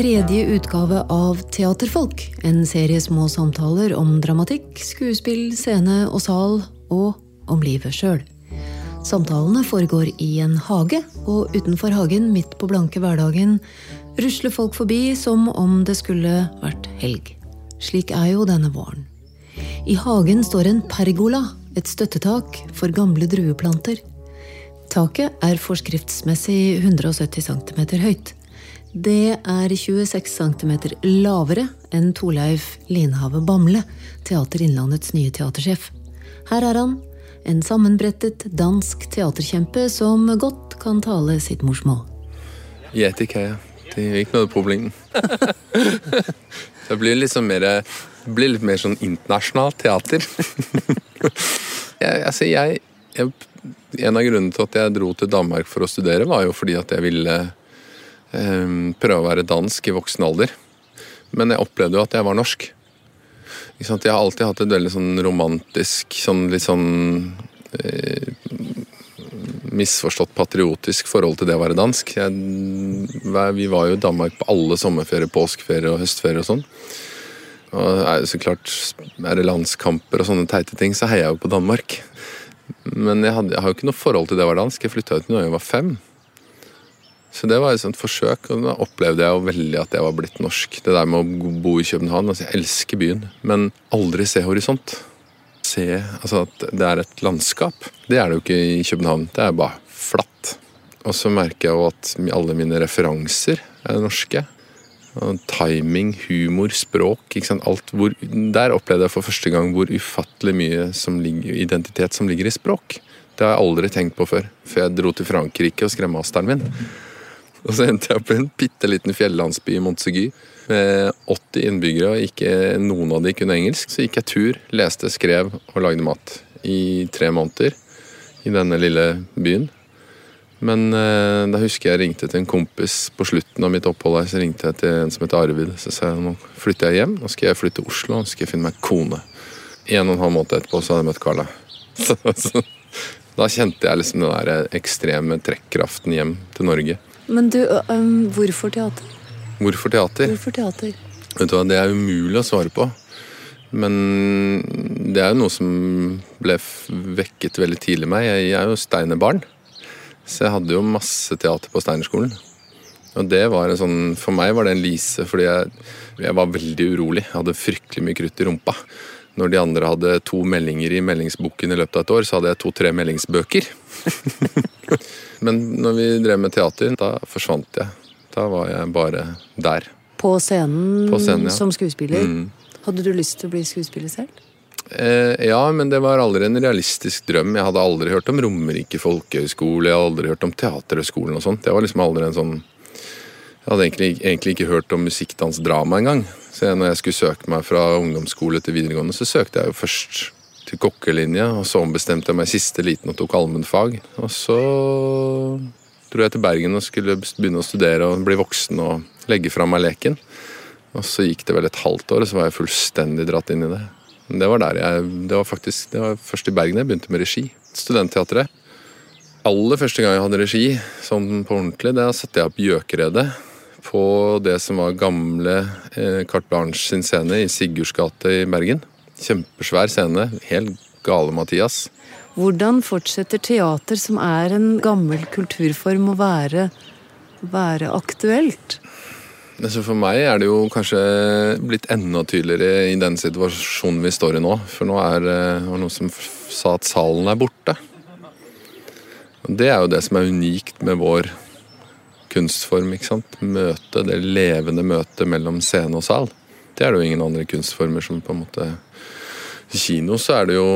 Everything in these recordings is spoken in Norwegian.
tredje utgave av Teaterfolk. En serie små samtaler om dramatikk, skuespill, scene og sal, og om livet sjøl. Samtalene foregår i en hage, og utenfor hagen, midt på blanke hverdagen, rusler folk forbi som om det skulle vært helg. Slik er jo denne våren. I hagen står en pergola, et støttetak for gamle drueplanter. Taket er forskriftsmessig 170 cm høyt. Det er 26 cm lavere enn Torleif Linhave Bamble, Teater Innlandets nye teatersjef. Her er han, en sammenbrettet dansk teaterkjempe som godt kan tale sitt morsmål. Ja, det kan jeg. Det er ikke noe problem. det blir liksom mer, det blir litt mer sånn internasjonalt teater. jeg, altså, jeg, jeg, en av grunnene til at jeg dro til Danmark for å studere, var jo fordi at jeg ville prøve å være dansk i voksen alder. Men jeg opplevde jo at jeg var norsk. Jeg har alltid hatt et veldig sånn romantisk, sånn litt sånn eh, misforstått patriotisk forhold til det å være dansk. Jeg, vi var jo i Danmark på alle sommerferier, påskeferie og høstferie og sånn. Og så klart, er det landskamper og sånne teite ting, så heier jeg jo på Danmark. Men jeg, hadde, jeg har jo ikke noe forhold til det å være dansk. Jeg flytta ut da jeg var fem. Så det var et sånt forsøk, og da opplevde jeg jo veldig at jeg var blitt norsk. Det der med å bo i København. altså Jeg elsker byen, men aldri se horisont se altså at det er et landskap. Det er det jo ikke i København. Det er bare flatt. Og så merker jeg jo at alle mine referanser er norske. Timing, humor, språk. ikke sant? Alt hvor, der opplevde jeg for første gang hvor ufattelig mye som ligger, identitet som ligger i språk. Det har jeg aldri tenkt på før, før jeg dro til Frankrike og skremte masteren min. Og så endte jeg opp i en bitte liten fjellandsby i Montsegy med 80 innbyggere, og ikke noen av de kunne engelsk. Så gikk jeg tur, leste, skrev og lagde mat i tre måneder i denne lille byen. Men eh, da husker jeg ringte til en kompis på slutten av mitt opphold her. Så ringte jeg til en som heter Arvid. Så sa jeg nå flytter jeg hjem, nå skal jeg flytte til Oslo og skal jeg finne meg kone. En og en halv måned etterpå så hadde jeg møtt Carla. Så, så, da kjente jeg liksom den der ekstreme trekkraften hjem til Norge. Men du, um, hvorfor teater? Hvorfor teater? Hvorfor teater? Vet du hva, Det er umulig å svare på. Men det er jo noe som ble vekket veldig tidlig i meg. Jeg er jo Steiner-barn. Så jeg hadde jo masse teater på Steinerskolen. Og det var en sånn, For meg var det en lise, fordi jeg, jeg var veldig urolig. Jeg hadde fryktelig mye krutt i rumpa. Når de andre hadde to meldinger i meldingsboken i løpet av et år, så hadde jeg to-tre meldingsbøker. Men når vi drev med teater, da forsvant jeg. Da var jeg bare der. På scenen, På scenen ja. som skuespiller? Mm. Hadde du lyst til å bli skuespiller selv? Eh, ja, men det var aldri en realistisk drøm. Jeg hadde aldri hørt om Romerike folkehøgskole, jeg hadde aldri hørt om Teaterhøgskolen og sånt. Det var liksom aldri en sånn Jeg hadde egentlig, egentlig ikke hørt om musikkdansdrama engang. Så når jeg skulle søke meg fra ungdomsskole til videregående, så søkte jeg jo først til kokkelinja, og så ombestemte jeg meg siste liten og tok allmennfag. Og så dro jeg til Bergen og skulle begynne å studere og bli voksen og legge fra meg leken. Og så gikk det vel et halvt år, og så var jeg fullstendig dratt inn i det. Det var der jeg, det var faktisk, det var først i Bergen jeg begynte med regi. Studentteatret. Aller første gang jeg hadde regi, sånn på ordentlig, det satte jeg opp Gjøkeredet på det som var gamle eh, Carte Blanche sin scene i Sigurds gate i Bergen. Kjempesvær scene. Helt gale Mathias. Hvordan fortsetter teater, som er en gammel kulturform, å være, være aktuelt? For meg er det jo kanskje blitt enda tydeligere i den situasjonen vi står i nå. For nå er det noen som sa at salen er borte. Og det er jo det som er unikt med vår kunstform. ikke sant? Møte, Det levende møtet mellom scene og sal. Det er det jo ingen andre kunstformer som på en måte kino så er det jo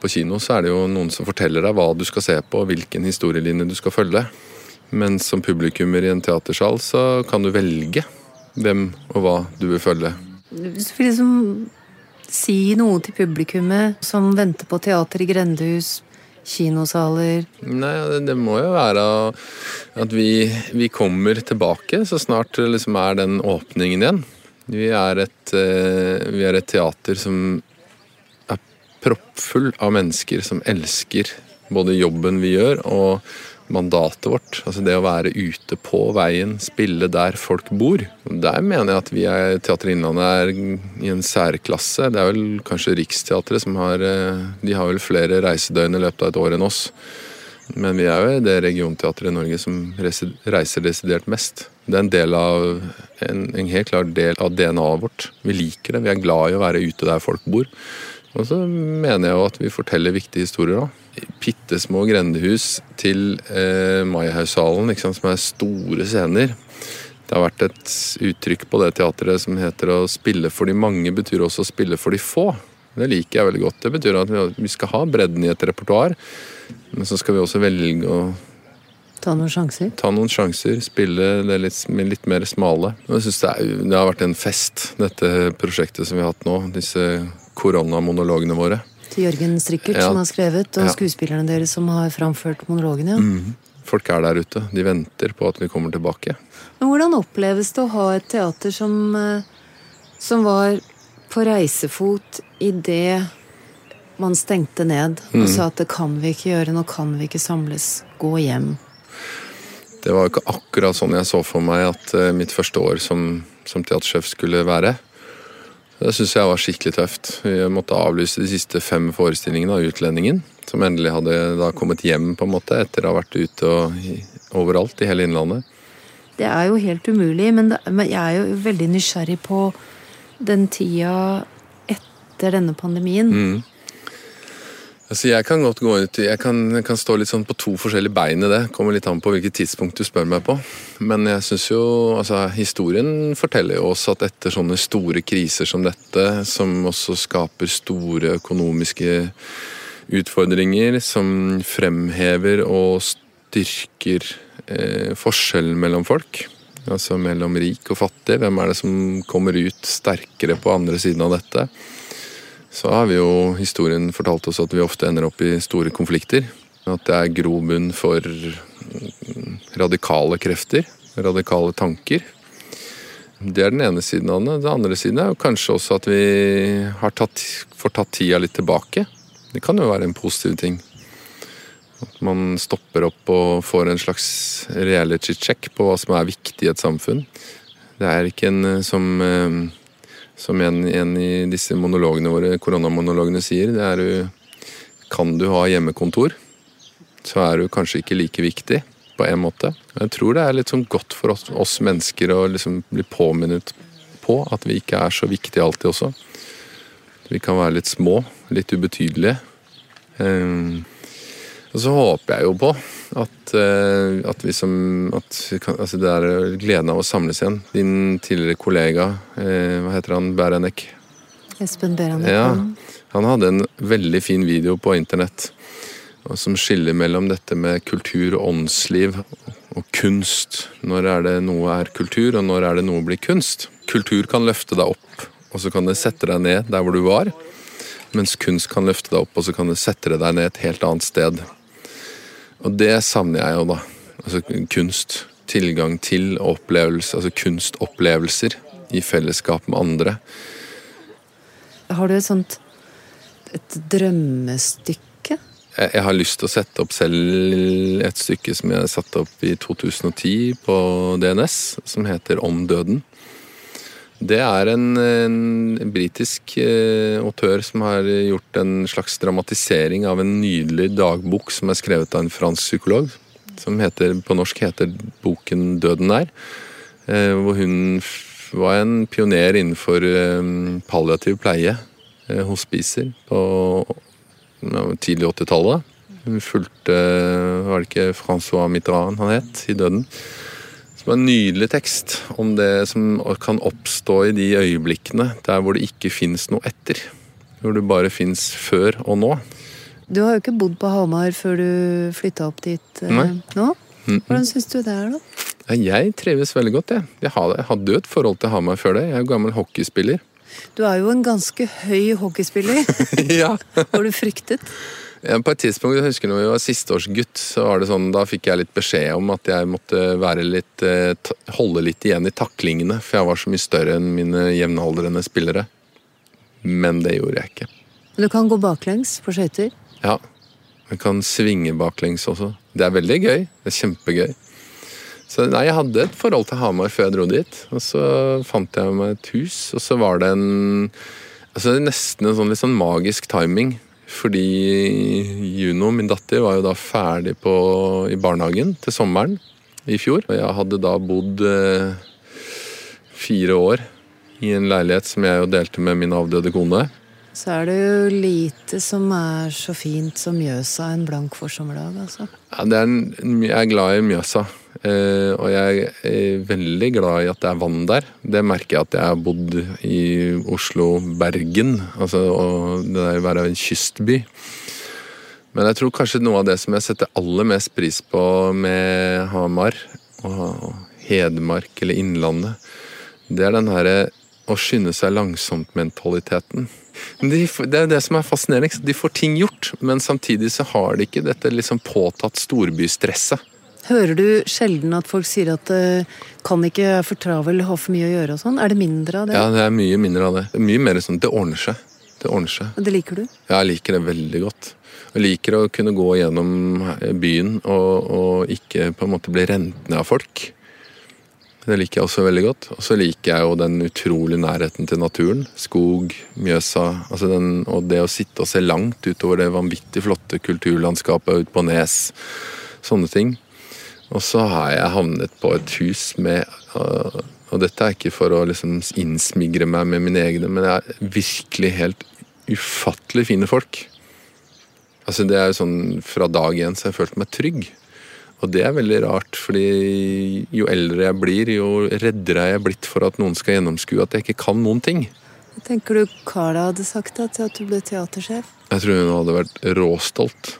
På kino så er det jo noen som forteller deg hva du skal se på, og hvilken historielinje du skal følge. Men som publikummer i en teatersal så kan du velge hvem og hva du vil følge. Du vil liksom si noe til publikummet som venter på teater i grendehus, kinosaler Nei, det må jo være at vi, vi kommer tilbake så snart det liksom er den åpningen igjen. Vi er et, eh, vi er et teater som proppfull av mennesker som elsker både jobben vi gjør, og, mandatet vårt. Altså det å være ute på veien, spille der folk bor. Der mener jeg at vi er, Teater Innlandet er i en særklasse. Det er vel kanskje Riksteatret som har eh, De har vel flere reisedøgn i løpet av et år enn oss. Men vi er jo det regionteatret i Norge som reiser desidert mest. Det er en del av en, en helt klar del av DNA-et vårt. Vi liker det. Vi er glad i å være ute der folk bor. Og så mener jeg jo at vi forteller viktige historier. da bitte små grendehus til eh, Maihaussalen, som er store scener. Det har vært et uttrykk på det teatret som heter å spille for de mange betyr også å spille for de få. Det liker jeg veldig godt. Det betyr at vi skal ha bredden i et repertoar, men så skal vi også velge å Ta noen sjanser? Ta noen sjanser, Spille det litt, litt mer smale. Jeg synes det, er, det har vært en fest, dette prosjektet som vi har hatt nå. Disse koronamonologene våre til Jørgen Strikkert, ja. som har skrevet, og ja. skuespillerne deres som har framført monologene. Mm. Folk er der ute. De venter på at vi kommer tilbake. Men Hvordan oppleves det å ha et teater som, eh, som var på reisefot idet man stengte ned og mm. sa at det kan vi ikke gjøre, nå kan vi ikke samles, gå hjem? Det var jo ikke akkurat sånn jeg så for meg at eh, mitt første år som, som teatersjef skulle være. Det syns jeg var skikkelig tøft. Vi måtte avlyse de siste fem forestillingene av Utlendingen. Som endelig hadde da kommet hjem på en måte etter å ha vært ute og overalt i hele Innlandet. Det er jo helt umulig, men, det, men jeg er jo veldig nysgjerrig på den tida etter denne pandemien. Mm. Altså jeg kan godt gå ut jeg kan, kan stå litt sånn på to forskjellige bein i det. Kommer litt an på hvilket tidspunkt du spør meg på. Men jeg syns jo altså Historien forteller jo oss at etter sånne store kriser som dette, som også skaper store økonomiske utfordringer, som fremhever og styrker eh, forskjellen mellom folk, altså mellom rik og fattig, hvem er det som kommer ut sterkere på andre siden av dette? Så har vi jo historien fortalt oss at vi ofte ender opp i store konflikter. At det er grobunn for radikale krefter, radikale tanker. Det er den ene siden av det. Den andre siden er jo kanskje også at vi tatt, får tatt tida litt tilbake. Det kan jo være en positiv ting. At man stopper opp og får en slags reality check på hva som er viktig i et samfunn. Det er ikke en som eh, som en, en, i disse monologene våre, koronamonologene sier, det er jo Kan du ha hjemmekontor, så er du kanskje ikke like viktig på en måte. Jeg tror det er litt sånn godt for oss, oss mennesker å liksom bli påminnet på at vi ikke er så viktige alltid også. Vi kan være litt små, litt ubetydelige. Um, og så håper jeg jo på at, eh, at vi som at vi kan, altså Det er gleden av å samles igjen. Din tidligere kollega, eh, hva heter han, Beranek? Espen Beranek. Ja, han hadde en veldig fin video på internett som skiller mellom dette med kultur og åndsliv og kunst. Når er det noe er kultur, og når er det noe blir kunst? Kultur kan løfte deg opp, og så kan det sette deg ned der hvor du var. Mens kunst kan løfte deg opp, og så kan det sette deg ned et helt annet sted. Og det savner jeg jo, da. Altså kunst. Tilgang til opplevelse, altså kunstopplevelser i fellesskap med andre. Har du et sånt et drømmestykke? Jeg, jeg har lyst til å sette opp selv et stykke som jeg satte opp i 2010 på DNS, som heter Om døden. Det er en, en britisk eh, autør som har gjort en slags dramatisering av en nydelig dagbok som er skrevet av en fransk psykolog. Som heter, på norsk heter boken 'Døden er'. Eh, hvor hun var en pioner innenfor eh, palliativ pleie, eh, hospicer, på ja, tidlig 80-tallet. Hun fulgte Var det ikke Francois Mitterrand han het, i døden? Som er en nydelig tekst om det som kan oppstå i de øyeblikkene der hvor det ikke fins noe etter. Hvor det bare fins før og nå. Du har jo ikke bodd på Hamar før du flytta opp dit eh, Nei. nå. Hvordan syns du det er, da? Jeg trives veldig godt, jeg. Jeg hadde jo et forhold til Hamar før det. Jeg er jo gammel hockeyspiller. Du er jo en ganske høy hockeyspiller. ja. Har du fryktet? På et tidspunkt, jeg husker når vi var sisteårsgutt, så var det sånn, da fikk jeg litt beskjed om at jeg måtte litt, eh, holde litt igjen i taklingene, for jeg var så mye større enn mine jevnaldrende spillere. Men det gjorde jeg ikke. Du kan gå baklengs på skøyter? Ja. Jeg kan svinge baklengs også. Det er veldig gøy. Det er kjempegøy. Så nei, jeg hadde et forhold til Hamar før jeg dro dit. Og så fant jeg meg et hus, og så var det en altså Nesten en sånn litt sånn magisk timing. Fordi Juno, min datter, var jo da ferdig på, i barnehagen til sommeren i fjor. Og jeg hadde da bodd eh, fire år i en leilighet som jeg jo delte med min avdøde kone. Så er det jo lite som er så fint som Mjøsa en blank forsommerdag, altså. Ja, det er en, jeg er glad i Mjøsa. Eh, og jeg er veldig glad i at det er vann der. Det merker jeg at jeg har bodd i Oslo-Bergen. Altså, og det der å være en kystby. Men jeg tror kanskje noe av det som jeg setter aller mest pris på med Hamar og Hedmark eller Innlandet, det er den herre å skynde seg langsomt-mentaliteten. De, det er det som er fascinerende. De får ting gjort, men samtidig så har de ikke dette liksom påtatt storbystresset. Hører du sjelden at folk sier at det kan ikke er for travel, ha for mye å gjøre og sånn? Er det mindre av det? Ja, det er mye mindre av det. Det er mye mer sånn det ordner seg. Det ordner seg. Og det liker du? Ja, jeg liker det veldig godt. Jeg liker å kunne gå gjennom byen og, og ikke på en måte bli rent ned av folk. Det liker jeg også veldig godt. Og så liker jeg jo den utrolige nærheten til naturen. Skog, Mjøsa. Altså den, og det å sitte og se langt utover det vanvittig flotte kulturlandskapet ute på Nes. Sånne ting. Og så har jeg havnet på et hus med uh, Og dette er ikke for å liksom innsmigre meg med mine egne, men det er virkelig helt ufattelig fine folk. Altså det er jo sånn Fra dag én så jeg følt meg trygg. Og det er veldig rart, fordi jo eldre jeg blir, jo reddere er jeg blitt for at noen skal gjennomskue at jeg ikke kan noen ting. Tenker du Carla hadde sagt da, til at du ble teatersjef? Jeg tror hun hadde vært råstolt.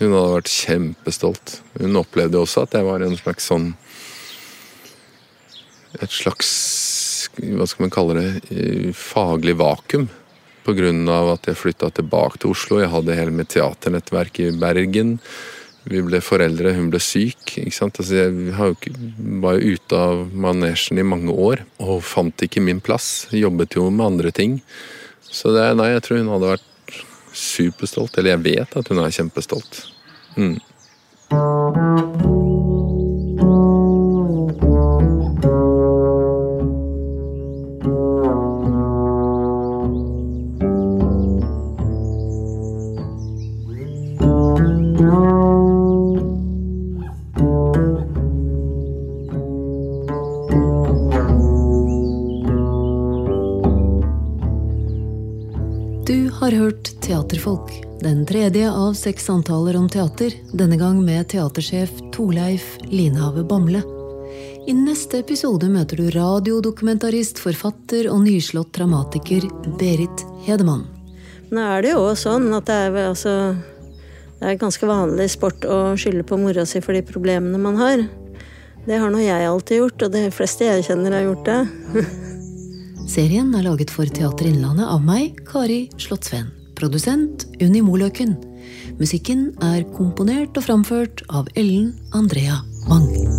Hun hadde vært kjempestolt. Hun opplevde også at jeg var en slags sånn Et slags Hva skal man kalle det? Faglig vakuum. Av at jeg flytta tilbake til Oslo. Jeg hadde hele mitt teaternettverk i Bergen. Vi ble foreldre, hun ble syk. ikke sant? Altså, jeg var jo ute av manesjen i mange år og fant ikke min plass. Jobbet jo med andre ting. Så det, nei, jeg tror hun hadde vært superstolt. Eller jeg vet at hun er kjempestolt. Mm. Har hørt Teaterfolk, den tredje av seks samtaler om teater, denne gang med teatersjef Torleif Linehave Bamble. I neste episode møter du radiodokumentarist, forfatter og nyslått dramatiker Berit Hedemann. Nå er det jo sånn at det er, altså, det er ganske vanlig sport å skylde på mora si for de problemene man har. Det har nå jeg alltid gjort, og de fleste jeg kjenner har gjort det. Serien er laget for Teater Innlandet av meg, Kari Slottsveen. Produsent Unni Moløken. Musikken er komponert og framført av Ellen Andrea Wang.